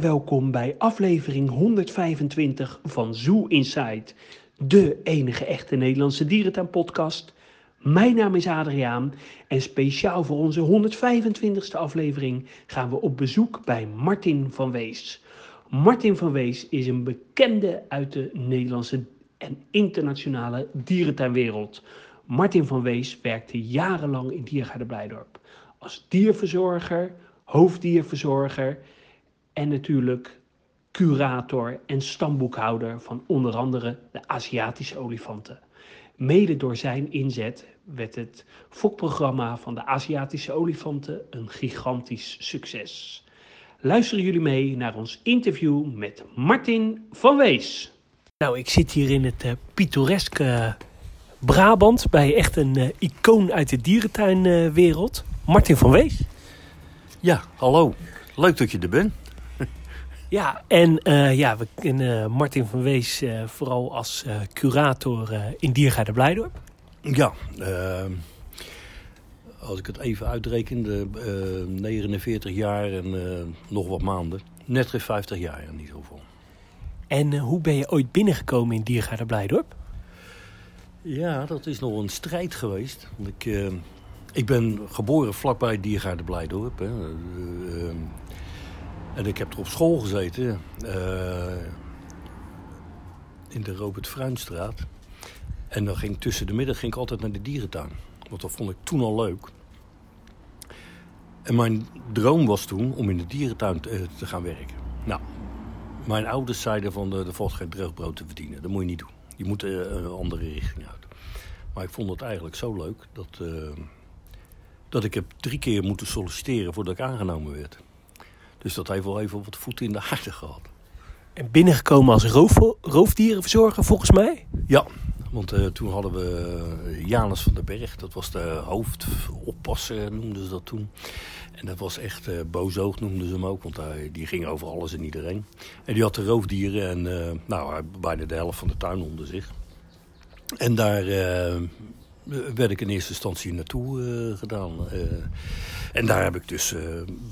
welkom bij aflevering 125 van Zoo Inside, de enige echte Nederlandse dierentuinpodcast. Mijn naam is Adriaan en speciaal voor onze 125ste aflevering gaan we op bezoek bij Martin van Wees. Martin van Wees is een bekende uit de Nederlandse en internationale dierentuinwereld. Martin van Wees werkte jarenlang in Diergaarde Blijdorp als dierverzorger, hoofddierverzorger en natuurlijk curator en stamboekhouder van onder andere de Aziatische olifanten. Mede door zijn inzet werd het fokprogramma van de Aziatische olifanten een gigantisch succes. Luisteren jullie mee naar ons interview met Martin van Wees. Nou, ik zit hier in het uh, pittoreske Brabant bij echt een uh, icoon uit de dierentuinwereld. Martin van Wees. Ja, hallo. Leuk dat je er bent. Ja, en uh, ja, we kennen Martin van Wees uh, vooral als uh, curator in Diergaarde Blijdorp. Ja, als ik het even uitreken, de, 49 jaar en nog wat maanden. Net geen 50 jaar in ieder geval. En hoe ben je ooit binnengekomen in Diergaarde Blijdorp? Ja, dat is nog een strijd geweest. Want ik, ik ben geboren vlakbij Diergaarde Blijdorp. Hè. En ik heb er op school gezeten. Uh, in de Robert Fruinstraat. En dan ging tussen de middag ging ik altijd naar de dierentuin. Want dat vond ik toen al leuk. En mijn droom was toen om in de dierentuin te, te gaan werken. Nou, mijn ouders zeiden van er valt geen droogbrood te verdienen. Dat moet je niet doen. Je moet een andere richting uit. Maar ik vond het eigenlijk zo leuk dat, dat ik heb drie keer moeten solliciteren voordat ik aangenomen werd. Dus dat heeft wel even wat voeten in de aarde gehad. En binnengekomen als roof, roofdierenverzorger volgens mij? Ja, want uh, toen hadden we uh, Janus van den Berg. Dat was de hoofdoppasser, noemden ze dat toen. En dat was echt uh, booshoog, noemden ze hem ook. Want hij, die ging over alles en iedereen. En die had de roofdieren en nou, bijna de helft van de tuin onder zich. En daar werd ik in eerste instantie naartoe gedaan. En daar heb ik dus, uh,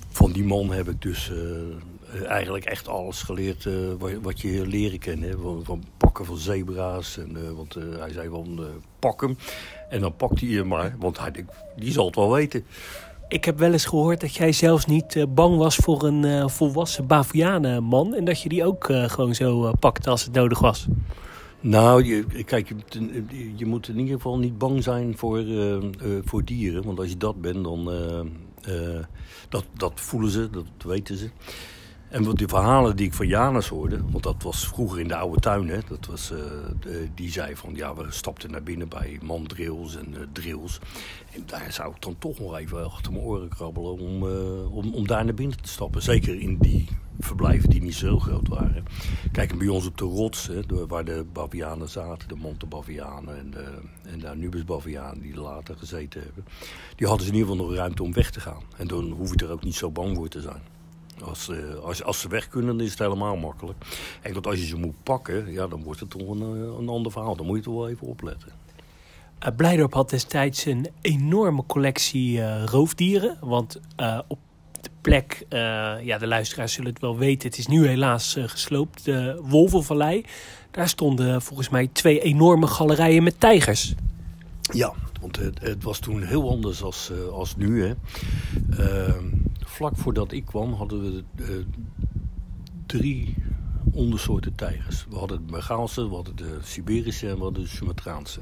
van die man heb ik dus eigenlijk echt alles geleerd wat, wat, je leren kan. Hè? Van, van, pakken van zebra's. En, want hij zei van pak hem. En dan pakt hij je maar, want hij, die zal het wel weten. Ik heb wel eens gehoord dat jij zelfs niet bang was voor een volwassen Bavianenman. En dat je die ook gewoon zo pakte als het nodig was. Nou, je, kijk, je, je, moet in ieder geval niet bang zijn voor, uh, uh, voor dieren. Want als je dat bent, dan... Uh, dat, dat voelen ze, dat weten ze. En wat die verhalen die ik van Janus hoorde... Want dat was vroeger in de oude tuin, hè. Dat was, de, die zei van... Ja, we stapten naar binnen bij mandrills en drills. En daar zou ik dan toch nog even achter mijn oren krabbelen... Om, om, om daar naar binnen te stappen. Zeker in die verblijven die niet zo groot waren. Kijk, bij ons op de rots, hè, waar de bavianen zaten, de Montebavianen en de, en de die later gezeten hebben. Die hadden ze in ieder geval nog ruimte om weg te gaan. En dan hoef je er ook niet zo bang voor te zijn. Als, uh, als, als ze weg kunnen, dan is het helemaal makkelijk. En dat als je ze moet pakken, ja, dan wordt het toch een, eh, een ander verhaal. Dan moet je toch wel even opletten. Uh, Blijdorp had destijds een enorme collectie uh, roofdieren. Want op de plek, ja, de luisteraars zullen het wel weten, het is nu helaas gesloopt, de Wolvenvallei. Daar stonden volgens mij twee enorme galerijen met tijgers. Ja, want het, het was toen heel anders als, als nu. Hè. Vlak voordat ik kwam hadden we drie ondersoorten tijgers. We hadden de Bengaalse, we hadden de Siberische en we hadden de Sumatraanse.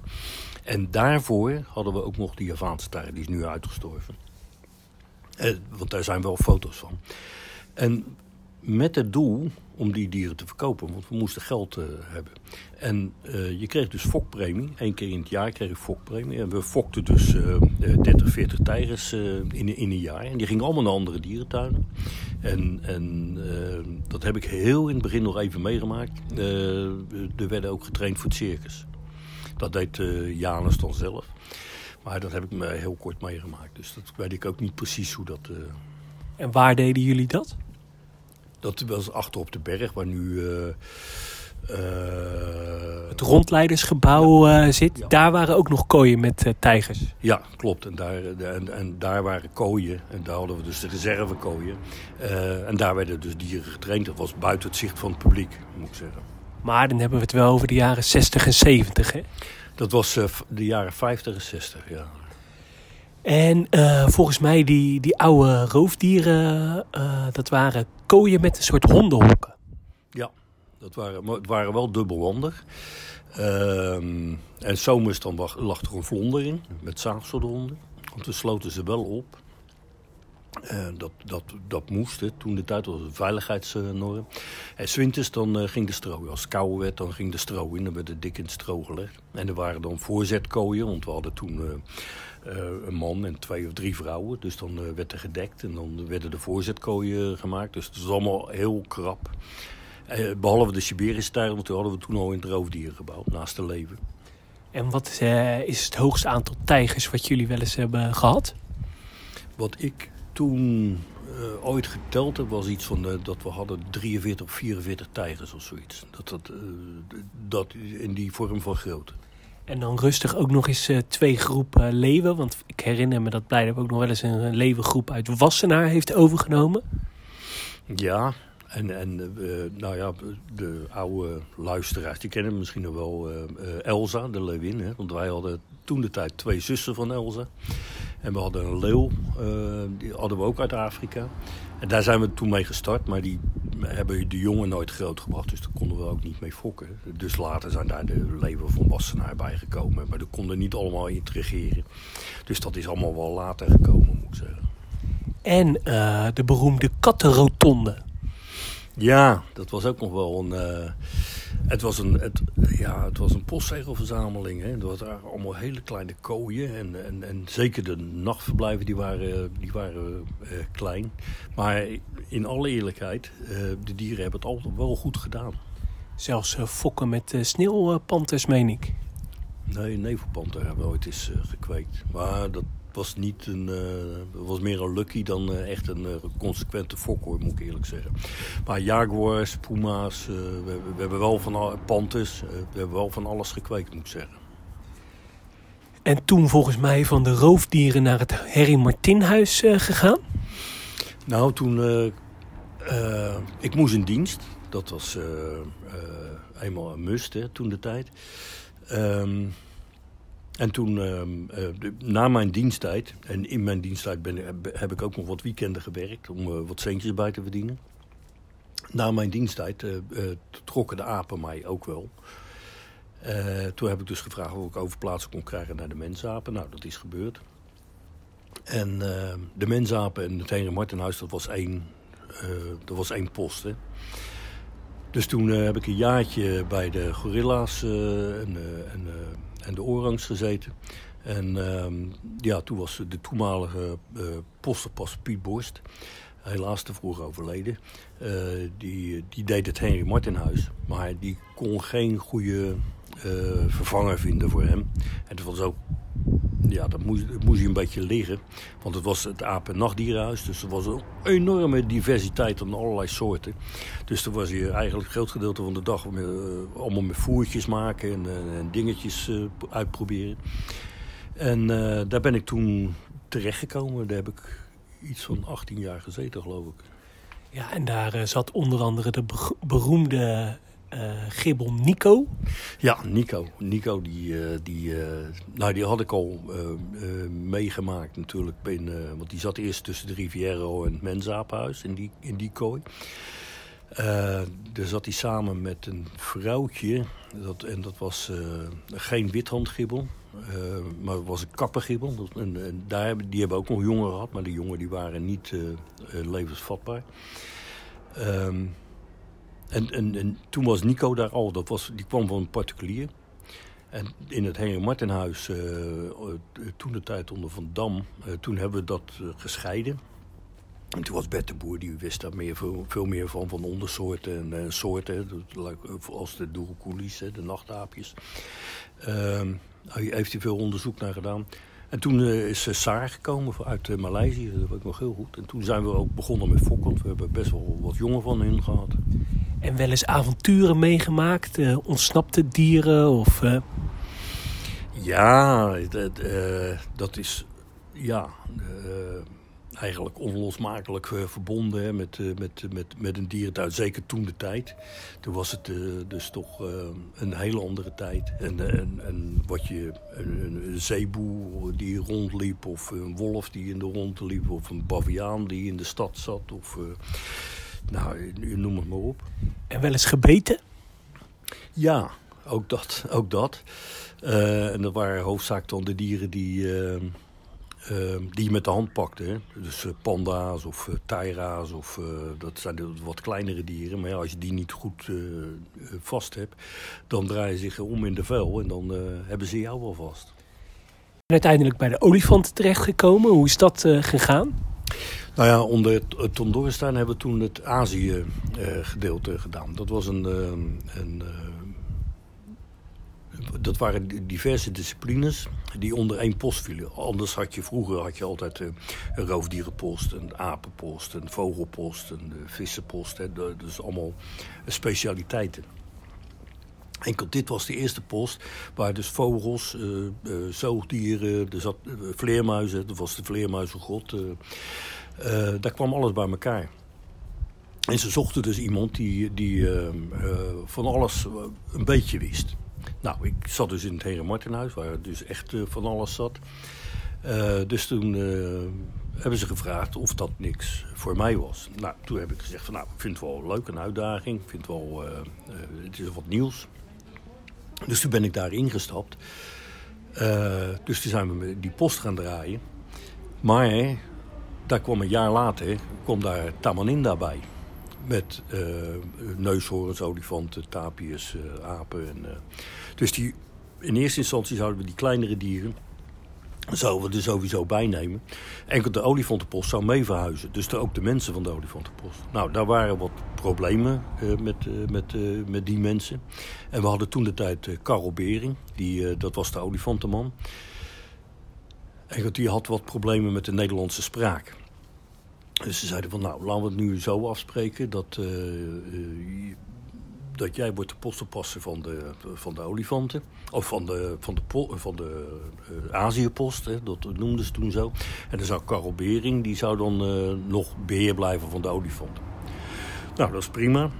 En daarvoor hadden we ook nog de Javaanse tijger, die is nu uitgestorven. Eh, want daar zijn wel foto's van. En met het doel om die dieren te verkopen, want we moesten geld uh, hebben. En uh, je kreeg dus fokpremie. Eén keer in het jaar kreeg ik fokpremie. En we fokten dus uh, 30, 40 tijgers in, in een jaar. En die gingen allemaal naar andere dierentuinen. En, en dat heb ik heel in het begin nog even meegemaakt. er werden ook getraind voor het circus. Dat deed Janus dan zelf. Maar dat heb ik me heel kort meegemaakt. Dus dat weet ik ook niet precies hoe dat... En waar deden jullie dat? Dat was achter op de berg, waar nu Eh, Het rondleidersgebouw eh, zit. Ja. Daar waren ook nog kooien met eh, tijgers. Ja, klopt. En daar, eh, en, en daar waren kooien. En daar hadden we dus de reservekooien. Eh en daar werden dus dieren getraind. Dat was buiten het zicht van het publiek, moet ik zeggen. Maar dan hebben we het wel over de jaren 60 en 70. Hè? Dat was eh, de jaren 50 en 60, ja. En eh, volgens mij die, die oude roofdieren, eh, dat waren kooien met een soort hondenhokken. Dat waren, het waren wel dubbelwandig. Ehm en zomers dan lag, er een vlonder in, met zaagselhonden. Want we sloten ze wel op. Dat, dat, dat moest, toen de tijd was een veiligheidsnorm. En zwinters dan eh, ging de stro. Als het werd, dan ging de stro in. Dan werd het dik in het stro gelegd. En er waren dan voorzetkooien, want we hadden toen eh, eh, een man en twee of drie vrouwen. Dus dan werd er gedekt en dan werden de voorzetkooien gemaakt. Dus het was allemaal heel krap. Eh, behalve de Siberische tijger, want toen hadden we toen al in het roofdierengebouw, naast de leven. En wat eh, is het hoogste aantal tijgers wat jullie wel eens hebben gehad? Wat ik toen eh, ooit geteld heb, was iets van dat we hadden 43 of 44 tijgers of zoiets. Dat, dat, dat in die vorm van grootte. En dan rustig ook nog eens twee groepen leeuwen. Want ik herinner me dat Blijdorp ook nog wel eens een, een leeuwengroep uit Wassenaar heeft overgenomen. Ja, en, en eh, nou ja, de oude luisteraars, die kennen misschien nog wel eh, Elsa, de leeuwin. Hè? Want wij hadden toen de tijd twee zussen van Elsa. En we hadden een leeuw, die hadden we ook uit Afrika. En daar zijn we toen mee gestart, maar die hebben de jongen nooit grootgebracht. Dus daar konden we ook niet mee fokken. Dus later zijn daar de leeuwen van Wassenaar bijgekomen. Maar dat konden niet allemaal integreren. Dus dat is allemaal wel later gekomen, moet ik zeggen. En de beroemde kattenrotonde. Ja, dat was ook nog wel een. eh, het, was een het, ja, het was een postzegelverzameling. Hè. Er waren allemaal hele kleine kooien. En, en, en zeker de nachtverblijven die waren, die waren eh, klein. Maar in alle eerlijkheid, eh, de dieren hebben het altijd wel goed gedaan. Zelfs fokken met sneeuwpanters, meen ik. Nee, nevelpanter hebben we ooit eens gekweekt. Maar dat was niet een. eh, was meer een lucky dan eh, echt een eh, consequente fok hoor, moet ik eerlijk zeggen. Maar jaguars, puma's, we, we hebben wel van al- panthers, we hebben wel van alles gekweekt, moet ik zeggen. En toen volgens mij van de roofdieren naar het Harry Martinhuis gegaan. Nou, toen. ik moest in dienst. Dat was eenmaal een must, hè, toen de tijd. Ehm, en toen, ehm, eh, na mijn diensttijd, en in mijn diensttijd ben, heb ik ook nog wat weekenden gewerkt om eh, wat centjes bij te verdienen. Na mijn diensttijd eh, trokken de apen mij ook wel. Toen heb ik dus gevraagd of ik overplaatsing kon krijgen naar de mensapen. Nou, dat is gebeurd. En eh, de mensapen en het Henry Martenhuis, dat was één, dat was één post. Hè. Dus toen heb ik een jaartje bij de gorilla's en, en, en de orangs gezeten. En ehm, ja, toen was de toenmalige eh postenpas Piet Borst, helaas te vroeg overleden. eh, die, die deed het Henry Martinhuis, maar die kon geen goede eh, vervanger vinden voor hem. En dat was ook ja, dat moest, moest hij een beetje liggen. Want het was het apen- en nachtdierenhuis. Dus er was een enorme diversiteit aan allerlei soorten. Dus er was hier eigenlijk het groot gedeelte van de dag met, eh, allemaal met voertjes maken en, eh, dingetjes eh, uitproberen. En eh, daar ben ik toen terechtgekomen. Daar heb ik iets van 18 jaar gezeten, geloof ik. Ja, en daar zat onder andere de be- beroemde eh gibbel Nico. Ja, Nico. Nico, die, eh, die, eh, nou, die had ik al meegemaakt natuurlijk. In, want die zat eerst tussen de Riviero en het Mensapenhuis in die, in die kooi. Daar zat hij samen met een vrouwtje. Dat, en dat was geen withandgibbel. maar was een kappengibbel. Dat- En, daar die hebben ook nog jongen gehad. Maar die jongen die waren niet levensvatbaar. Ehm, en, en, en toen was Nico daar al. Dat was, die kwam van een particulier. En in het Henry Martenhuis, eh, eh, toen de tijd onder Van Dam, eh, toen hebben we dat gescheiden. En toen was Bert de Boer, die wist daar meer, veel, meer van, van ondersoorten en soorten. Als de doeroekulies, hè, de nachtaapjes. Ehm, daar heeft hij veel onderzoek naar gedaan. En toen is Saar gekomen uit Maleisië, dat weet ik nog heel goed. En toen zijn we ook begonnen met fokken. We hebben best wel wat jongen van hen gehad. En wel eens avonturen meegemaakt? ontsnapte dieren of... Ja, dat, dat is... Ja, eigenlijk onlosmakelijk uh, verbonden hè, met, uh, met, met, met een dierentuin. Zeker toen de tijd. Toen was het dus toch een hele andere tijd. En, en, en wat je, een, een, zeeboer die rondliep, of een wolf die in de rond liep, of een baviaan die in de stad zat, of nou, noem het maar op. En wel eens gebeten? Ja, ook dat. Ook dat. en dat waren hoofdzakelijk dan de dieren die die je met de hand pakte. Hè? Dus uh, panda's of uh, taira's, of, uh, dat zijn de wat kleinere dieren. Maar ja, als je die niet goed vast hebt, dan draaien ze zich om in de vuil en dan hebben ze jou wel vast. En uiteindelijk bij de olifanten terechtgekomen. Hoe is dat gegaan? Nou ja, onder het Tondoristan hebben we toen het Azië-gedeelte gedaan. Dat was een, een dat waren diverse disciplines die onder één post vielen. Anders had je vroeger had je altijd uh, een roofdierenpost, een apenpost, een vogelpost, een uh, vissenpost. Hè, dus allemaal specialiteiten. Enkel dit was de eerste post waar dus vogels, uh, zoogdieren, er zat, vleermuizen, dat was de vleermuizengod. daar kwam alles bij elkaar. En ze zochten dus iemand die, die van alles een beetje wist. Nou, ik zat dus in het Heren Martenhuis, waar dus echt uh, van alles zat. Uh, dus toen uh, hebben ze gevraagd of dat niks voor mij was. Nou, toen heb ik gezegd van nou, ik vind het wel leuk, een uitdaging. Ik vind wel, het is wat nieuws. Dus toen ben ik daar ingestapt. dus toen zijn we die post gaan draaien. Maar daar kwam een jaar later, kwam daar Tamaninda bij. Met uh, neushoorns, olifanten, tapirs, uh, apen. En, uh, dus die, in eerste instantie zouden we die kleinere dieren zouden we er sowieso bijnemen. Enkel de olifantenpost zou mee verhuizen. Dus ook de mensen van de olifantenpost. Nou, daar waren wat problemen met, met, met die mensen. En we hadden toen de tijd Karel Bering. Die, dat was de olifantenman. En die had wat problemen met de Nederlandse spraak. Dus ze zeiden van nou, laten we het nu zo afspreken dat, uh, uh, dat jij wordt de postoppasser van de, van de olifanten. Of van de, van de, van de uh, Aziëpost, hè, dat noemden ze toen zo. En dan zou Karel Bering, die zou dan nog beheer blijven van de olifanten. Nou, dat is prima.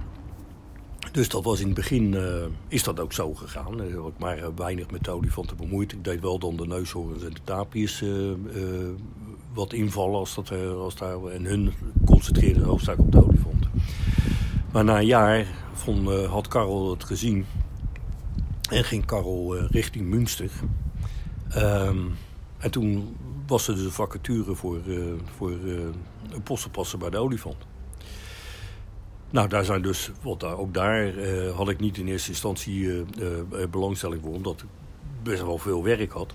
Dus dat was in het begin, is dat ook zo gegaan. Uh, ik maar weinig met de olifanten bemoeid. Ik deed wel dan de neushoorns en de tapiers wat invallen als dat, eh, als daar, en hun concentreerden hoofdzakelijk op de olifanten. Maar na een jaar vond, uh, had Karel het gezien en ging Karel uh, richting Münster. Um, en toen was er dus een vacature voor, voor een postenpasser bij de olifant. Nou, daar zijn dus, wat daar, ook daar had ik niet in eerste instantie belangstelling voor, omdat ik best wel veel werk had.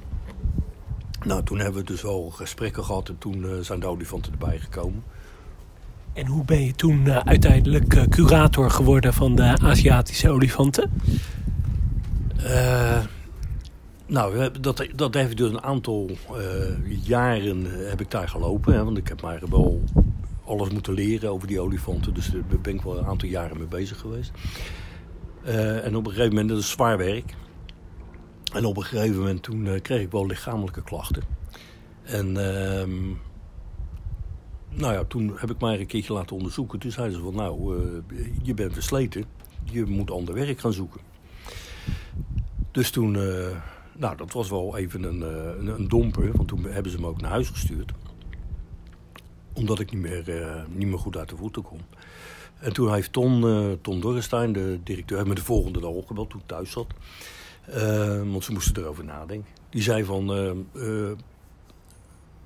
Nou, toen hebben we dus wel gesprekken gehad en toen uh, zijn de olifanten erbij gekomen. En hoe ben je toen uh, uiteindelijk uh, curator geworden van de Aziatische olifanten? nou, dat, dat heeft dus een aantal jaren heb ik daar gelopen. Hè, want ik heb maar wel alles moeten leren over die olifanten. Dus daar ben ik wel een aantal jaren mee bezig geweest. en op een gegeven moment, dat is zwaar werk. En op een gegeven moment toen uh, kreeg ik wel lichamelijke klachten. En uh, nou ja, toen heb ik mij een keertje laten onderzoeken. Toen zeiden ze van nou, uh, je bent versleten. Je moet ander werk gaan zoeken. Dus toen, uh, nou dat was wel even een, een, een, domper. Want toen hebben ze me ook naar huis gestuurd. Omdat ik niet meer, niet meer goed uit de voeten kon. En toen heeft Ton, Ton Dorrestein, de directeur, me de volgende dag opgebeld toen ik thuis zat. Uh, want ze moesten erover nadenken. Die zei van, uh,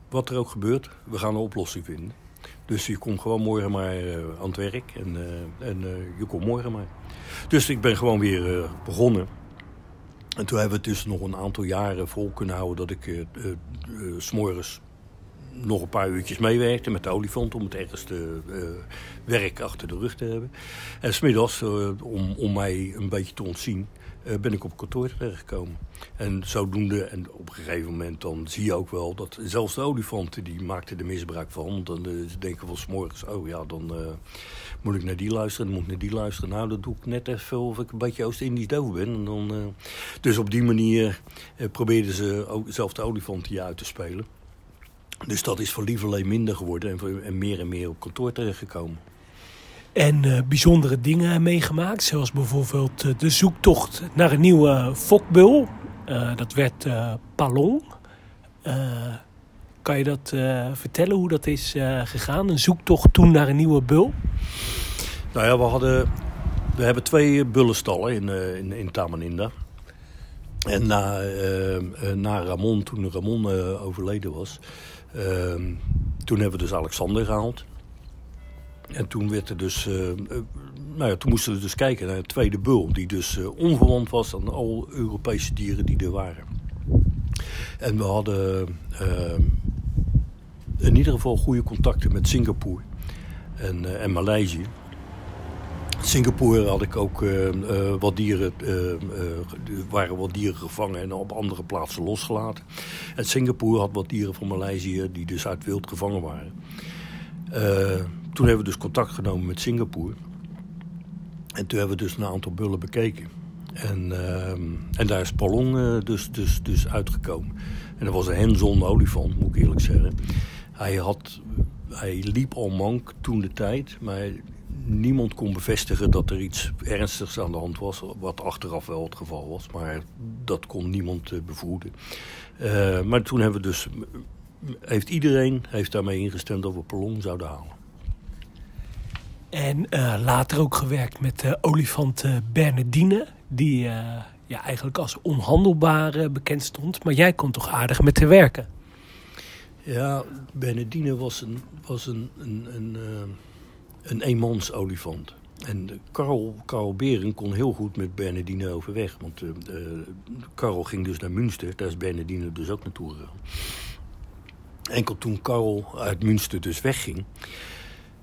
wat er ook gebeurt, we gaan een oplossing vinden. Dus je komt gewoon morgen maar aan het werk en, en je komt morgen maar. Dus ik ben gewoon weer begonnen. En toen hebben we het dus nog een aantal jaren vol kunnen houden dat ik s'morgens nog een paar uurtjes meewerkte met de olifant om het ergste uh, werk achter de rug te hebben. En smiddags, uh, om, om mij een beetje te ontzien, uh, ben ik op kantoor terechtgekomen. En zodoende, en op een gegeven moment dan zie je ook wel dat zelfs de olifanten die maakten er misbruik van. Want dan ze denken van s'morgens, oh ja, dan moet ik naar die luisteren, dan moet ik naar die luisteren. Nou, dat doe ik net even of ik een beetje Oost-Indisch doof ben. En dan, dus op die manier probeerden ze ook zelf de olifanten uit te spelen. Dus dat is voor lieverlee minder geworden en, en meer en meer op kantoor terechtgekomen. En uh, bijzondere dingen meegemaakt, zoals bijvoorbeeld uh, de zoektocht naar een nieuwe fokbul. Uh, dat werd Palong. kan je dat vertellen hoe dat is gegaan? Een zoektocht toen naar een nieuwe bul? Nou ja, we, hadden, we hebben twee bullenstallen in, in, in Tamaninda. En na, na Ramon, toen Ramon overleden was, Ehm, toen hebben we dus Alexander gehaald. En toen werd er dus, uh, nou ja, toen moesten we dus kijken naar een tweede bul, die dus uh, was aan alle Europese dieren die er waren. En we hadden in ieder geval goede contacten met Singapore en, en Maleisië. Singapore had ik ook wat dieren, waren wat dieren gevangen en op andere plaatsen losgelaten. En Singapore had wat dieren van Maleisië die dus uit wild gevangen waren. Toen hebben we dus contact genomen met Singapore. En toen hebben we dus een aantal bullen bekeken. En, en daar is Palong dus, dus, dus uitgekomen. En dat was een henzon olifant, moet ik eerlijk zeggen. Hij, had, hij liep al mank toen de tijd, maar niemand kon bevestigen dat er iets ernstigs aan de hand was. Wat achteraf wel het geval was. Maar dat kon niemand uh, bevoeden. Uh, maar toen hebben we dus... Heeft iedereen heeft daarmee ingestemd dat we Polong zouden halen. En uh, later ook gewerkt met de olifant Bernardine. Die ja, eigenlijk als onhandelbaar bekend stond. Maar jij kon toch aardig met te werken? Ja, Bernardine was een... Was een, een, een een eenmans olifant. En Karel, Karel Bering kon heel goed met Bernardine overweg. Want uh, uh, Karel ging dus naar Münster, daar is Bernardine dus ook naartoe gegaan. Enkel toen Karel uit Münster dus wegging...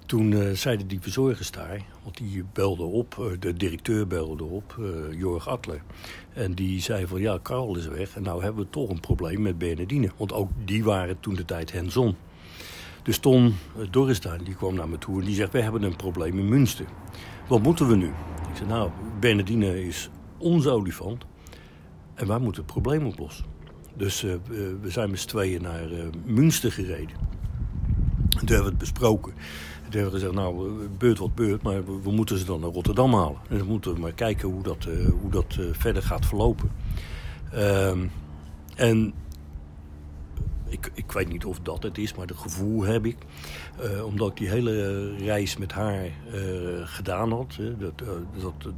toen uh, zeiden die verzorgers daar, want die belde op, de directeur belde op, Jorg Adler. En die zei van ja, Karel is weg en nou hebben we toch een probleem met Bernardine. Want ook die waren toen de tijd hands-on. Dus Ton eh, Dorristaan die kwam naar me toe en die zegt... wij hebben een probleem in Münster. Wat moeten we nu? Ik zei, nou, Bernardine is onze olifant... en wij moeten het probleem oplossen. Dus we zijn met z'n tweeën naar uh, Münster gereden. En toen hebben we het besproken. Hebben we gezegd, nou, beurt wat beurt... maar we, we, moeten ze dan naar Rotterdam halen. En dan moeten we maar kijken hoe dat, uh, hoe dat verder gaat verlopen. Ehm, en ik, ik weet niet of dat het is, maar het gevoel heb ik. Uh, omdat ik die hele reis met haar gedaan had. Dat, dat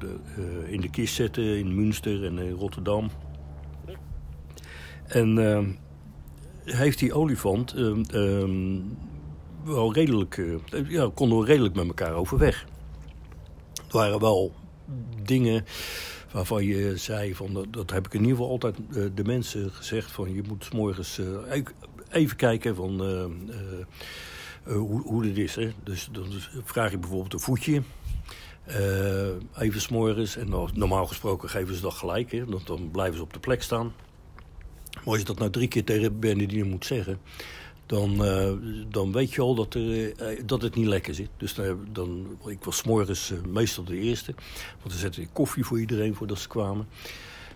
in de kist zetten in Münster en in Rotterdam. En heeft die olifant ehm, wel redelijk... ja, konden we redelijk met elkaar overweg. Het waren wel dingen waarvan je zei, van, dat, dat heb ik in ieder geval altijd uh, de mensen gezegd... van je moet s morgens uh, even kijken van, hoe, hoe dit is. Hè. Dus dan vraag je bijvoorbeeld een voetje... even s'morgens, en normaal gesproken geven ze dat gelijk, hè, want dan blijven ze op de plek staan. Maar als je dat nou drie keer tegen Bernardine moet zeggen dan, uh, dan weet je al dat, er, uh, dat het niet lekker zit. Dus dan, ik was morgens meestal de eerste. Want dan zette koffie voor iedereen voordat ze kwamen.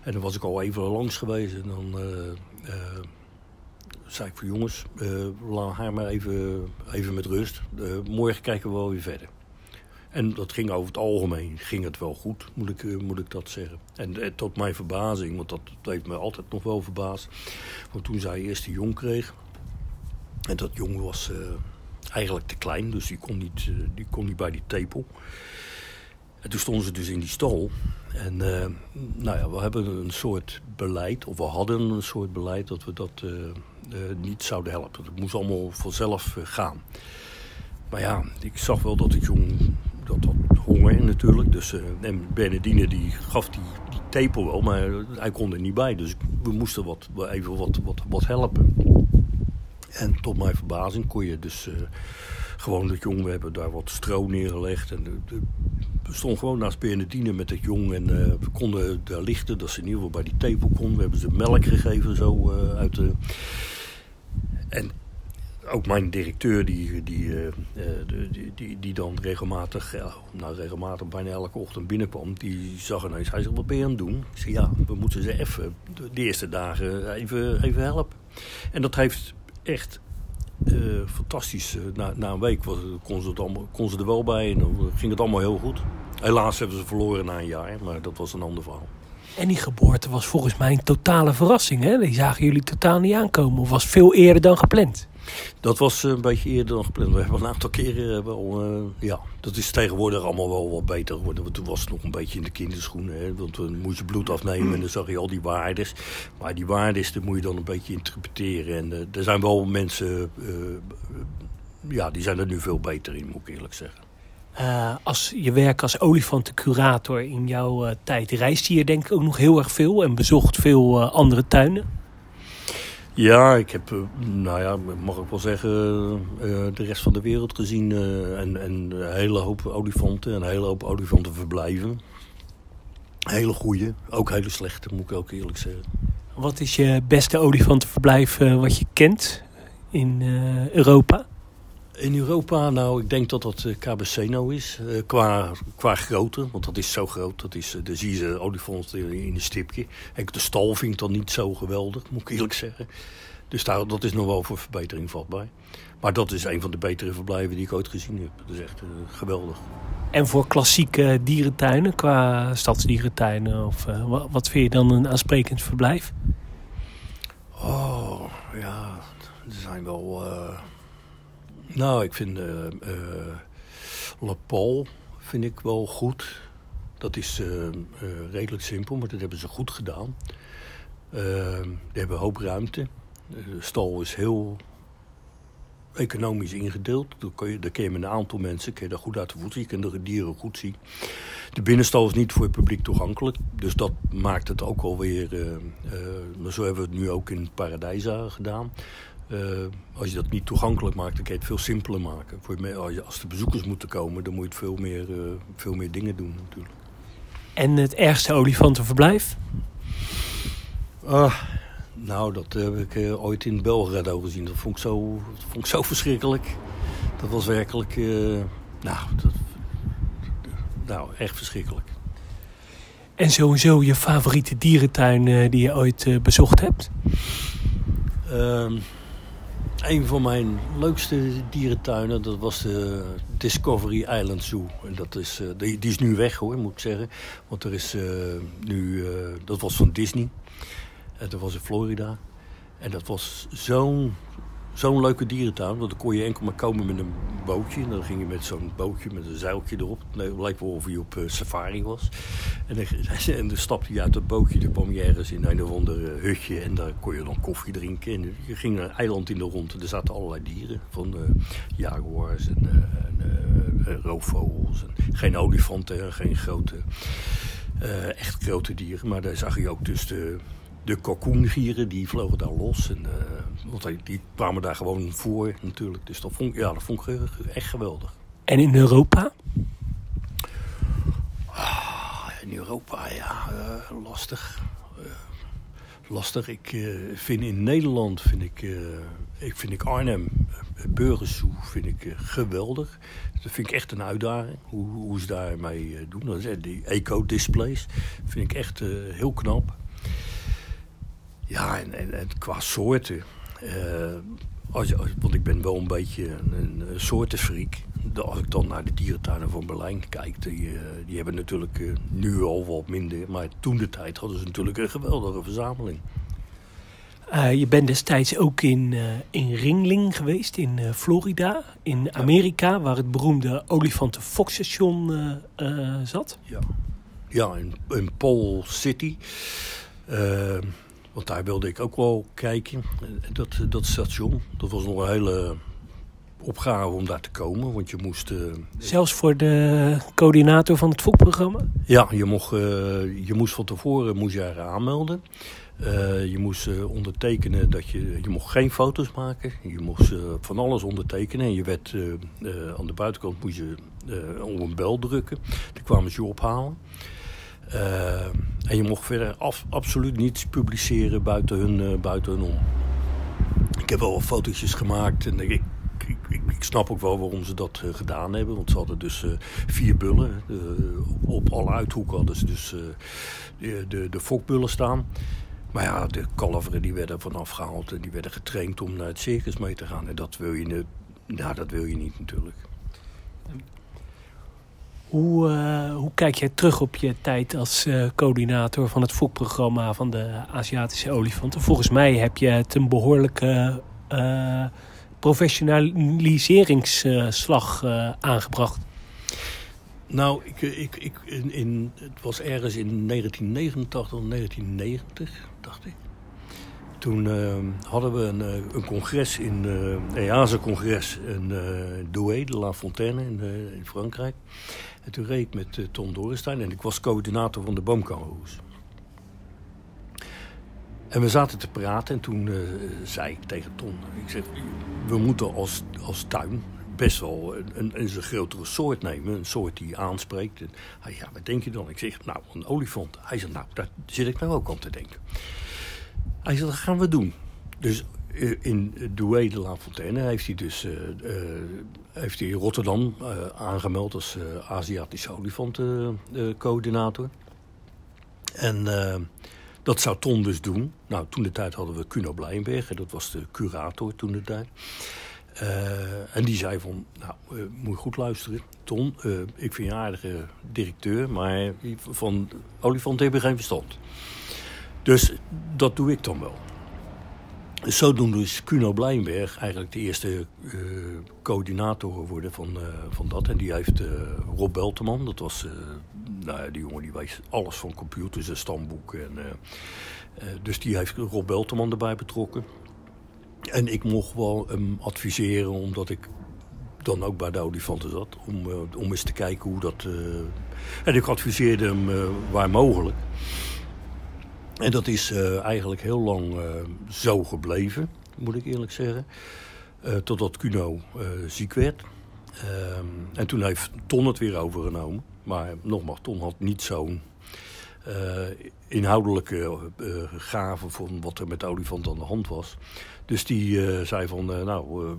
En dan was ik al even langs geweest. En dan zei ik voor jongens, laat haar maar even, even met rust. morgen kijken we wel weer verder. En dat ging over het algemeen ging het wel goed, moet ik, moet ik dat zeggen. En tot mijn verbazing, want dat, dat heeft me altijd nog wel verbaasd. Want toen zij eerst die jong kreeg, en dat jongen was uh, eigenlijk te klein, dus die kon, niet, uh, die kon niet bij die tepel. En toen stonden ze dus in die stal. En uh, nou ja, we hebben een soort beleid, of we hadden een soort beleid dat we dat niet zouden helpen. Het moest allemaal vanzelf gaan. Maar ja, ik zag wel dat het jong, dat had honger natuurlijk. Dus, en Bernardine die gaf die, die tepel wel, maar hij kon er niet bij. Dus we moesten wat, even wat, wat, wat helpen. En tot mijn verbazing kon je dus uh, gewoon dat jong, we hebben daar wat stro neergelegd. En de, de, we stonden gewoon naast Bernardine met het jong en uh, we konden daar lichten, dat ze in ieder geval bij die tepel konden. We hebben ze melk gegeven zo uh, uit de... En ook mijn directeur, die, die, die, die, die, dan regelmatig, nou regelmatig bijna elke ochtend binnenkwam, die zag ineens, hij zei, wat ben aan doen? Ik zei, ja, we moeten ze even, de eerste dagen even, even helpen. En dat heeft echt uh, fantastisch. Na, na, een week was, kon, ze er wel bij en ging het allemaal heel goed. Helaas hebben ze verloren na een jaar, maar dat was een ander verhaal. En die geboorte was volgens mij een totale verrassing. Hè? Die zagen jullie totaal niet aankomen. Of was veel eerder dan gepland? Dat was een beetje eerder dan gepland. We hebben een aantal keren wel... Uh, ja, dat is tegenwoordig allemaal wel wat beter geworden. Want toen was het nog een beetje in de kinderschoenen. Hè? Want toen moest je bloed afnemen en dan zag je al die waardes. Maar die waardes, die moet je dan een beetje interpreteren. En er zijn wel mensen... Ja, die zijn er nu veel beter in, moet ik eerlijk zeggen. Als je werk als olifantencurator in jouw tijd reisde je denk ik ook nog heel erg veel en bezocht veel andere tuinen? Ja, ik heb, nou ja, mag ik wel zeggen, de rest van de wereld gezien en, en een hele hoop olifanten en een hele hoop olifantenverblijven. Hele goede, ook hele slechte, moet ik ook eerlijk zeggen. Wat is je beste olifantenverblijf wat je kent in Europa? In Europa, nou, ik denk dat dat KBC nou is. Uh, qua, qua grootte, want dat is zo groot. Dat is, uh, daar zie je olifant in, een stipje. En de stal vind ik dan niet zo geweldig, moet ik eerlijk zeggen. Dus daar, dat is nog wel voor verbetering vatbaar. Maar dat is een van de betere verblijven die ik ooit gezien heb. Dat is echt uh, geweldig. En voor klassieke dierentuinen, qua stadsdierentuinen, of, wat vind je dan een aansprekend verblijf? Oh, ja, er zijn wel... Nou, ik vind uh, uh, La Paul vind ik wel goed. Dat is uh, redelijk simpel, maar dat hebben ze goed gedaan. die hebben een hoop ruimte. De stal is heel economisch ingedeeld. Daar kun je, daar kun je met een aantal mensen kun je daar goed uit de voeten. Je kunt de dieren goed zien. De binnenstal is niet voor het publiek toegankelijk. Dus dat maakt het ook alweer... maar zo hebben we het nu ook in Paradijsa gedaan. Uh, als je dat niet toegankelijk maakt, dan kun je het veel simpeler maken. Voor als de bezoekers moeten komen, dan moet je het veel meer, uh, veel meer dingen doen natuurlijk. En het ergste olifantenverblijf? Uh, nou, dat heb ik uh, ooit in Belgrado gezien. Dat vond ik zo, dat vond ik zo verschrikkelijk. Dat was werkelijk, nou, dat, nou, echt verschrikkelijk. En sowieso je favoriete dierentuin die je ooit bezocht hebt? Ehm, een van mijn leukste dierentuinen, dat was de Discovery Island Zoo. En dat is, uh, die, die, is nu weg hoor, moet ik zeggen. Want er is uh, nu, uh, dat was van Disney. En dat was in Florida. En dat was zo'n zo'n leuke dierentuin. Want dan kon je enkel maar komen met een bootje. En dan ging je met zo'n bootje met een zeiltje erop. Het leek wel of je op uh, safari was. En dan, dan stapte je uit dat bootje. Dan kwam je ergens in een of ander hutje. En daar kon je dan koffie drinken. En je ging een eiland in de rond. En er zaten allerlei dieren. Van uh, jaguars en, en roofvogels. En geen olifanten. Geen grote, echt grote dieren. Maar daar zag je ook dus de de kalkoengieren die vlogen daar los. En, uh, want die kwamen daar gewoon voor natuurlijk. Dus dat vond, ja, dat vond ik echt geweldig. En in Europa? Ah, in Europa, ja, uh, lastig. Uh, lastig. Ik vind in Nederland, vind ik, ik, vind ik Arnhem, Burgersoe, vind ik geweldig. Dat vind ik echt een uitdaging, hoe, hoe ze daarmee doen. Dat is, die eco-displays vind ik echt heel knap. Ja, en, en, en qua soorten. Uh, als als, want ik ben wel een beetje een, een soortenfreak. Als ik dan naar de dierentuinen van Berlijn kijk, die, uh, die hebben natuurlijk uh, nu al wat minder. Maar toen de tijd hadden ze natuurlijk een geweldige verzameling. je bent destijds ook in, in Ringling geweest, in Florida, in Amerika, waar het beroemde olifanten Fox station zat. Ja, ja in, in Pole City. Want daar wilde ik ook wel kijken. Dat, dat station, dat was nog een hele opgave om daar te komen. Want je moest... eh, Zelfs voor de coördinator van het fokprogramma? ja, je, mocht, eh, je moest van tevoren moest je aanmelden. Eh, je moest ondertekenen dat je... Je mocht geen foto's maken. Je moest van alles ondertekenen. En je werd aan de buitenkant moest je op een bel drukken. Dan kwamen ze je ophalen. Eh, en je mocht verder absoluut niets publiceren buiten hun, eh, buiten hun om. Ik heb wel wat fotootjes gemaakt en ik, ik, ik, snap ook wel waarom ze dat eh, gedaan hebben. Want ze hadden dus vier bullen. op alle uithoeken hadden ze dus de, de, de fokbullen staan. Maar ja, de kalveren die werden vanaf gehaald en die werden getraind om naar het circus mee te gaan. En dat wil je, nou, dat wil je niet natuurlijk. Hoe, eh, hoe kijk jij terug op je tijd als eh, coördinator van het fokprogramma van de Aziatische olifanten? Volgens mij heb je het een behoorlijke eh, professionaliseringsslag aangebracht. Nou, ik, ik, ik, in, in, het was ergens in 1989 of 1990, dacht ik. Toen hadden we een, een congres in uh, EASA-congres in uh, Douai, de La Fontaine in, uh, in, Frankrijk. En toen reed ik met uh, Tom Dorenstein en ik was coördinator van de boomkangoeroes. En we zaten te praten en toen uh, zei ik tegen Tom, ik zeg, we moeten als, als tuin best wel een, een, een grotere soort nemen. Een soort die aanspreekt. En hij ja, wat denk je dan? Ik zeg, nou, een olifant. Hij zegt, nou, daar zit ik nou ook aan te denken. Hij zegt, dat gaan we doen. Dus in Douai de La Fontaine heeft hij dus heeft hij Rotterdam uh, aangemeld als Aziatische olifantencoördinator. en dat zou Ton dus doen. Nou, toen de tijd hadden we Kuno Blijnberg, dat was de curator toen de tijd. En die zei van, nou, moet je goed luisteren. Ton, ik vind je aardige directeur, maar van olifanten heb je geen verstand. Dus dat doe ik dan wel. Dus zodoende is Kuno Blijnberg eigenlijk de eerste coördinator geworden van, van dat. En die heeft Rob Belteman, dat was, nou ja, die jongen die weet alles van computers en stamboeken. En, dus die heeft Rob Belteman erbij betrokken. En ik mocht wel hem adviseren, omdat ik dan ook bij de olifanten zat. Om, om eens te kijken hoe dat... En ik adviseerde hem waar mogelijk. En dat is eigenlijk heel lang zo gebleven, moet ik eerlijk zeggen. totdat Kuno ziek werd. Ehm, en toen heeft Ton het weer overgenomen. Maar nogmaals, Ton had niet zo'n inhoudelijke gave van wat er met de olifant aan de hand was. Dus die zei van, nou,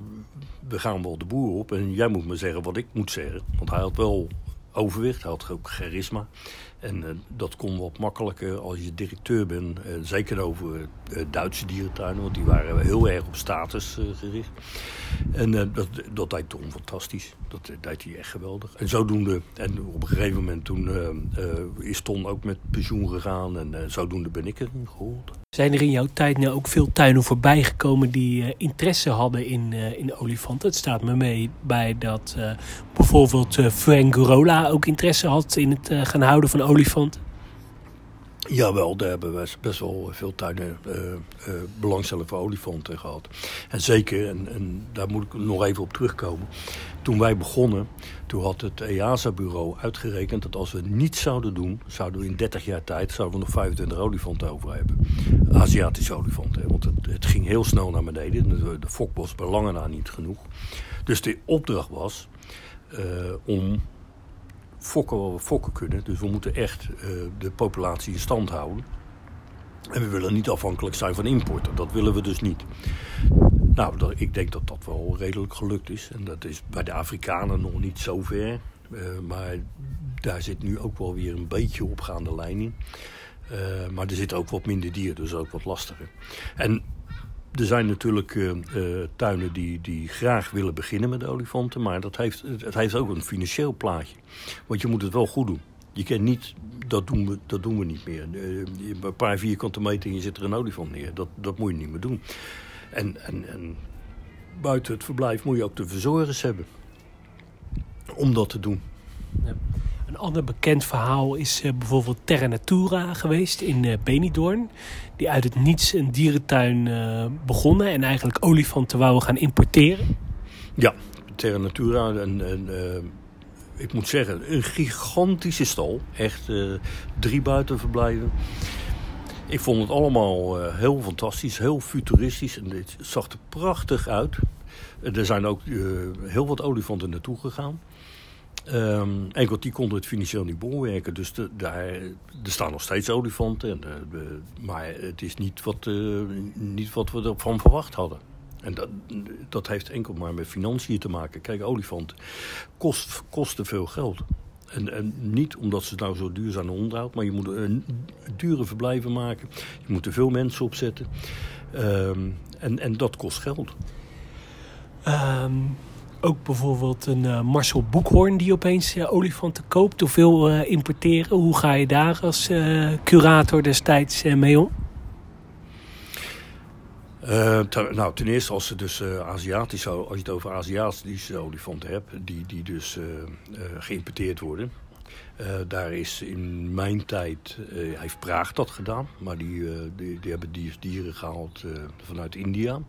we gaan wel de boer op en jij moet me zeggen wat ik moet zeggen. Want hij had wel overwicht, hij had ook charisma. En dat kon wat makkelijker als je directeur bent. zeker over Duitse dierentuinen, want die waren heel erg op status gericht. En dat, dat deed Tom fantastisch. Dat deed hij echt geweldig. En zodoende, en op een gegeven moment toen is Ton ook met pensioen gegaan. En zodoende ben ik erin gehold. Zijn er in jouw tijd nou ook veel tuinen voorbij gekomen die interesse hadden in, in olifanten? Het staat me mee bij dat bijvoorbeeld Frank Gorola ook interesse had in het gaan houden van olifanten. Jawel, daar hebben we best wel veel tuinen uh, belangstelling voor olifanten gehad. En zeker, en, en, daar moet ik nog even op terugkomen. Toen wij begonnen, toen had het EASA-bureau uitgerekend dat als we niets zouden doen, zouden we in 30 jaar tijd zouden we nog 25 olifanten over hebben. Aziatische olifanten, want het, het ging heel snel naar beneden. De, de fok na niet genoeg. Dus de opdracht was uh, om fokken wat we fokken kunnen. Dus we moeten echt uh, de populatie in stand houden. En we willen niet afhankelijk zijn van importen. Dat willen we dus niet. Nou, ik denk dat dat wel redelijk gelukt is. En dat is bij de Afrikanen nog niet zo ver. Uh, maar daar zit nu ook wel weer een beetje opgaande lijn in. Uh, maar er zit ook wat minder dier, dus ook wat lastiger. En er zijn natuurlijk uh, uh, tuinen die, die graag willen beginnen met olifanten, maar dat heeft, het heeft ook een financieel plaatje. Want je moet het wel goed doen. Je kan niet, dat doen we, dat doen we niet meer. Uh, een paar vierkante meter en je zit er een olifant neer. Dat, dat moet je niet meer doen. En, en, en buiten het verblijf moet je ook de verzorgers hebben om dat te doen. Ja. Een ander bekend verhaal is uh, bijvoorbeeld Terra Natura geweest in uh, Benidorm. Die uit het niets een dierentuin uh, begonnen en eigenlijk olifanten wouden gaan importeren. Ja, Terra Natura. En, en ik moet zeggen, een gigantische stal. Echt drie buitenverblijven. Ik vond het allemaal heel fantastisch, heel futuristisch. En het zag er prachtig uit. Er zijn ook heel wat olifanten naartoe gegaan. Um, enkel die konden het financieel niet bolwerken. Dus de, daar, er staan nog steeds olifanten. En de, maar het is niet wat, uh, niet wat we ervan verwacht hadden. En dat, dat heeft enkel maar met financiën te maken. Kijk, olifanten kost, kosten veel geld. En, en, niet omdat ze nou zo duur zijn maar je moet een dure verblijven maken. Je moet er veel mensen opzetten. Um, en, en dat kost geld. Um, ook bijvoorbeeld een uh, Marcel Boekhoorn die opeens uh, olifanten koopt of wil uh, importeren. Hoe ga je daar als curator destijds mee om? Nou, ten eerste als ze dus Aziatische, als je het over Aziatische olifanten hebt, die, die dus geïmporteerd worden. daar is in mijn tijd, heeft Praag dat gedaan, maar die, die, die hebben die dieren gehaald vanuit India.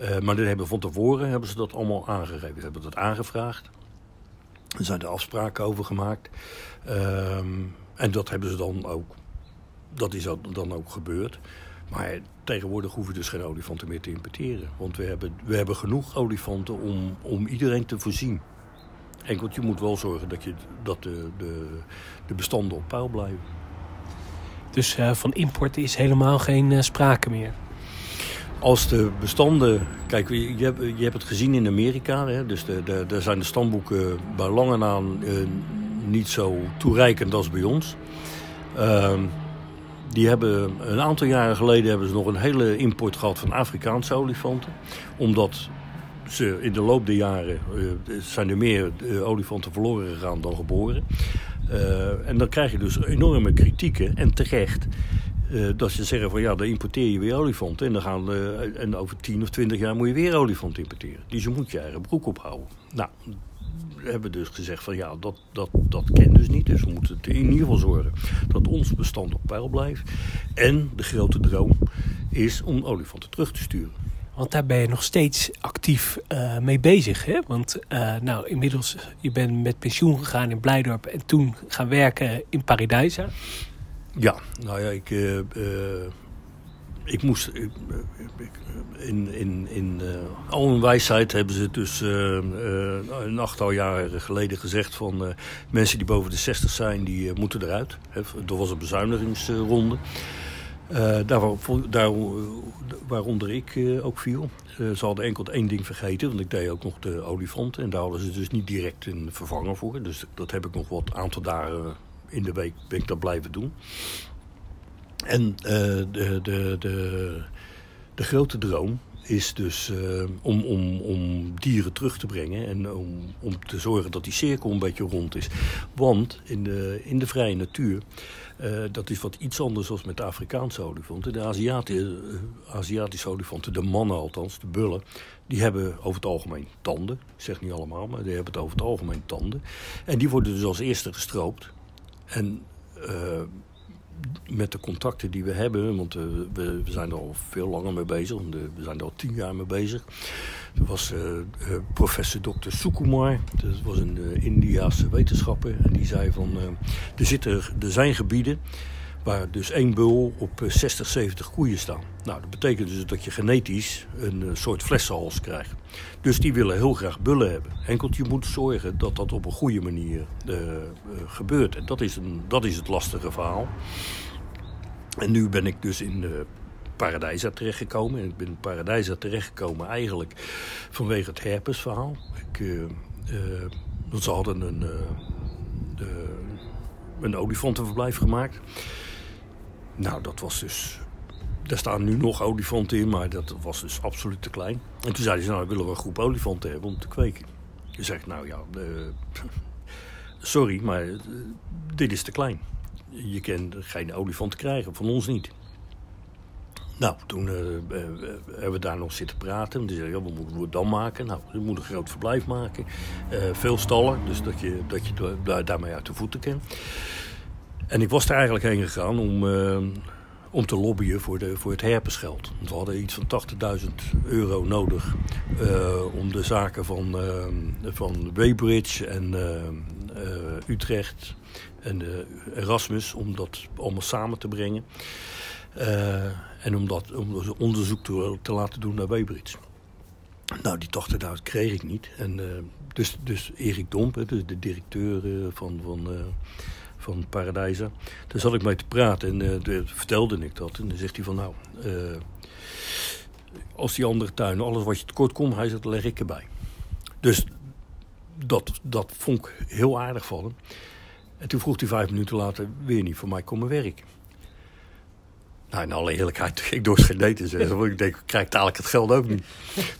Uh, maar hebben van tevoren hebben ze dat allemaal aangegeven. Ze hebben dat aangevraagd. Er zijn er afspraken over gemaakt. Uh, en dat hebben ze dan ook. Dat is dan ook gebeurd. Maar tegenwoordig hoeven we dus geen olifanten meer te importeren. Want we hebben, we hebben genoeg olifanten om, om iedereen te voorzien. Enkel je moet wel zorgen dat, je, dat de, de, de bestanden op peil blijven. Dus uh, van import is helemaal geen uh, sprake meer? Als de bestanden. Kijk, je, hebt, je hebt het gezien in Amerika. Hè, dus de, de, daar zijn de stamboeken bij lange na uh, niet zo toereikend als bij ons. Uh, die hebben, een aantal jaren geleden hebben ze nog een hele import gehad van Afrikaanse olifanten. Omdat ze in de loop der jaren uh, zijn er meer uh, olifanten verloren gegaan dan geboren. En dan krijg je dus enorme kritieken, en terecht, uh, dat ze zeggen van ja, dan importeer je weer olifanten. En, dan gaan, uh, en over 10 of 20 jaar moet je weer olifanten importeren. Dus je moet je eigen broek ophouden. Nou, we hebben dus gezegd van ja, dat, dat, dat kent dus niet. Dus we moeten in ieder geval zorgen dat ons bestand op peil blijft. En de grote droom is om olifanten terug te sturen. Want daar ben je nog steeds actief uh, mee bezig. Hè? Want nou, inmiddels, je bent met pensioen gegaan in Blijdorp en toen gaan werken in Paradijsa. Ja, nou ja, ik, uh, uh, ik moest. Ik, in in, in uh, al hun wijsheid hebben ze dus een achttal jaren geleden gezegd van mensen die boven de 60 zijn, die moeten eruit. Er was een bezuinigingsronde. daar, daar, waaronder ik ook viel. ze hadden enkel één ding vergeten, want ik deed ook nog de olifanten. En daar hadden ze dus niet direct een vervanger voor. Dus dat heb ik nog wat aantal dagen in de week ben ik dat blijven doen. En uh, de, de, de, de grote droom is dus uh, om, om, om dieren terug te brengen en om, om te zorgen dat die cirkel een beetje rond is. Want in de, in de vrije natuur, uh, dat is wat iets anders dan met de Afrikaanse olifanten. De Aziatische, Aziatische olifanten, de mannen althans, de bullen, die hebben over het algemeen tanden. Ik zeg niet allemaal, maar die hebben het over het algemeen tanden. En die worden dus als eerste gestroopt. En uh, met de contacten die we hebben, want uh, we, we, zijn er al veel langer mee bezig, we zijn er al tien jaar mee bezig. Er was professor Dr. Sukumar, dat was een Indiaanse wetenschapper, en die zei van er, er zijn gebieden waar dus één bul op 60, 70 koeien staan. Nou, dat betekent dus dat je genetisch een soort flessenhals krijgt. Dus die willen heel graag bullen hebben. Enkel je moet zorgen dat dat op een goede manier uh, gebeurt. En dat is, een, dat is het lastige verhaal. En nu ben ik dus in de Paradijsa terechtgekomen. En ik ben in Paradijsa terechtgekomen eigenlijk vanwege het herpesverhaal. Ik, uh, ze hadden een, een olifantenverblijf gemaakt. Nou, dat was dus daar staan nu nog olifanten in, maar dat was dus absoluut te klein. En toen zeiden ze, nou, willen we een groep olifanten hebben om te kweken. Je zegt, nou ja, uh, sorry, maar uh, dit is te klein. Je kan geen olifant krijgen, van ons niet. Nou, toen uh, hebben we daar nog zitten praten. Die zeiden, ja, wat moeten we dan maken? Nou, we moeten een groot verblijf maken. veel stallen, dus dat je, dat je daarmee uit de voeten kan. En ik was er eigenlijk heen gegaan om om te lobbyen voor, de, voor het herpesgeld. Want we hadden iets van 80.000 euro nodig uh, om de zaken van, uh, van Weybridge en Utrecht en Erasmus, om dat allemaal samen te brengen. en om, dat, om onderzoek te, te laten doen naar Weybridge. Nou, die 80.000 kreeg ik niet. En, dus, dus Erik Domp, dus de directeur van, van van Paradijsa. Daar zat ik mee te praten en uh, vertelde ik dat. En dan zegt hij van nou, uh, als die andere tuinen, alles wat je tekort komt, hij zegt, leg ik erbij. Dus dat, dat vond ik heel aardig van hem. En toen vroeg hij vijf minuten later weer niet voor mij komen werken. Nou, in alle eerlijkheid, ik door geen te zeggen. ik denk, ik krijg dadelijk het geld ook niet.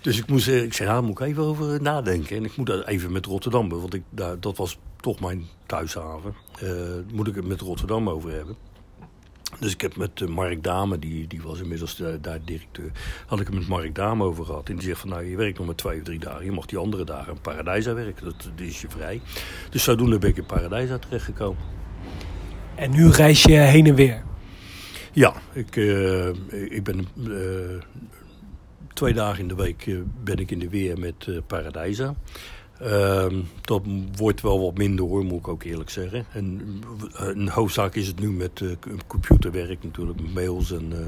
Dus ik, moest, ik zei, nou, moet ik even over nadenken. En ik moet even met Rotterdam, want ik, daar, dat was toch mijn thuishaven. Uh, moet ik het met Rotterdam over hebben. Dus ik heb met uh, Mark Dame, die, die was inmiddels daar directeur, had ik het met Mark Dame over gehad. En die zegt van nou, je werkt nog maar twee of drie dagen. Je mag die andere dagen in Paradijsa werken, dat, dat is je vrij. Dus zodoende ben ik in Paradijsa terechtgekomen. En nu reis je heen en weer? Ja, ik, uh, ik ben twee dagen in de week ben ik in de weer met Paradijsa. Uh, dat wordt wel wat minder hoor, moet ik ook eerlijk zeggen. En een hoofdzaak is het nu met uh, computerwerk natuurlijk, mails en... Uh,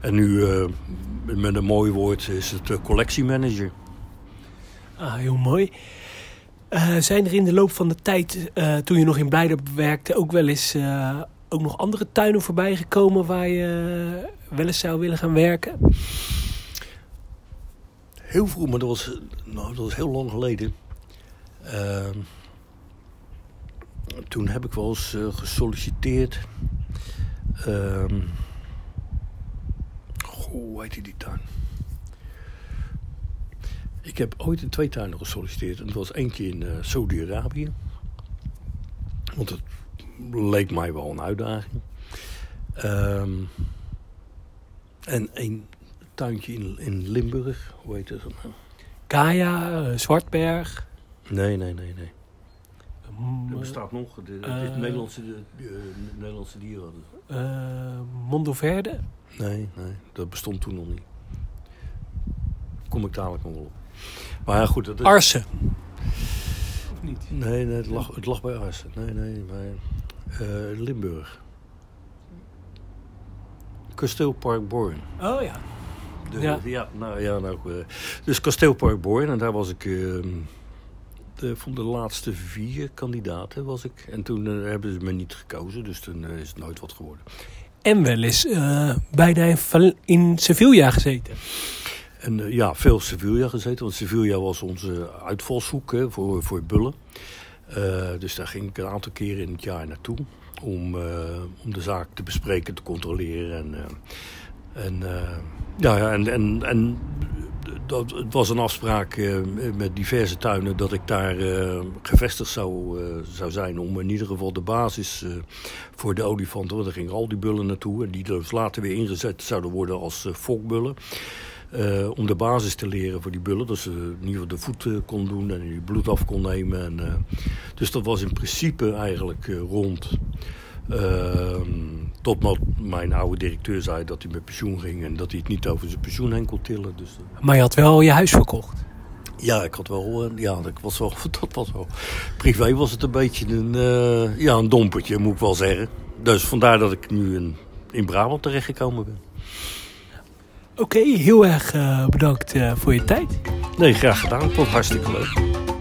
en nu, met een mooi woord, is het collectiemanager. Ah, heel mooi. zijn er in de loop van de tijd, toen je nog in Blijder werkte, ook wel eens ook nog andere tuinen voorbij gekomen waar je wel eens zou willen gaan werken? Heel vroeg, maar dat was, nou, dat was heel lang geleden. Uh, toen heb ik wel eens uh, gesolliciteerd. Uh, goh, hoe heet die tuin? Ik heb ooit in twee tuinen gesolliciteerd. En dat was eentje in uh, Saudi-Arabië. Want het leek mij wel een uitdaging. Um, en een tuintje in, in Limburg. Hoe heet het nou? Kaya, uh, Zwartberg. Nee, nee, nee, nee. Um, er bestaat nog. De, uh, het is Nederlandse, de, de, Nederlandse dieren. Uh, Mondoverde? Nee, nee, dat bestond toen nog niet. Kom ik dadelijk nog wel op. Maar ja, goed. Dat is... Arsen? Of niet? Nee, nee het, lag, het lag bij Arsen. Nee, nee, bij uh, Limburg. Kasteelpark Born. Oh ja. De, ja. ja. nou ja, nou. Uh, dus Kasteelpark Born, en daar was ik. De, van de laatste vier kandidaten was ik. En toen uh, hebben ze me niet gekozen, dus toen is het nooit wat geworden. En wel eens bijna in, in Sevilla gezeten. En ja, veel Sevilla gezeten, want Sevilla was onze uitvalshoek hè, voor, voor bullen. dus daar ging ik een aantal keren in het jaar naartoe om, om de zaak te bespreken, te controleren. En, en, uh, ja, en, en, en dat, het was een afspraak uh, met diverse tuinen dat ik daar uh, gevestigd zou, zou zijn. Om in ieder geval de basis voor de olifanten, want daar gingen al die bullen naartoe. En die dus later weer ingezet zouden worden als fokbullen. om de basis te leren voor die bullen. Dat ze in ieder geval de voet kon doen en die bloed af kon nemen. En, dus dat was in principe eigenlijk rond tot mijn oude directeur zei dat hij met pensioen ging en dat hij het niet over zijn pensioen heen kon tillen. Dus, uh. Maar je had wel je huis verkocht? Ja, ik had wel, uh, ja, dat was wel, dat was wel. Privé was het een beetje een, uh, ja, een dompertje, moet ik wel zeggen. Dus vandaar dat ik nu in, in Brabant terechtgekomen ben. Oké, okay, heel erg bedankt voor je tijd. Nee, graag gedaan. Het was hartstikke leuk.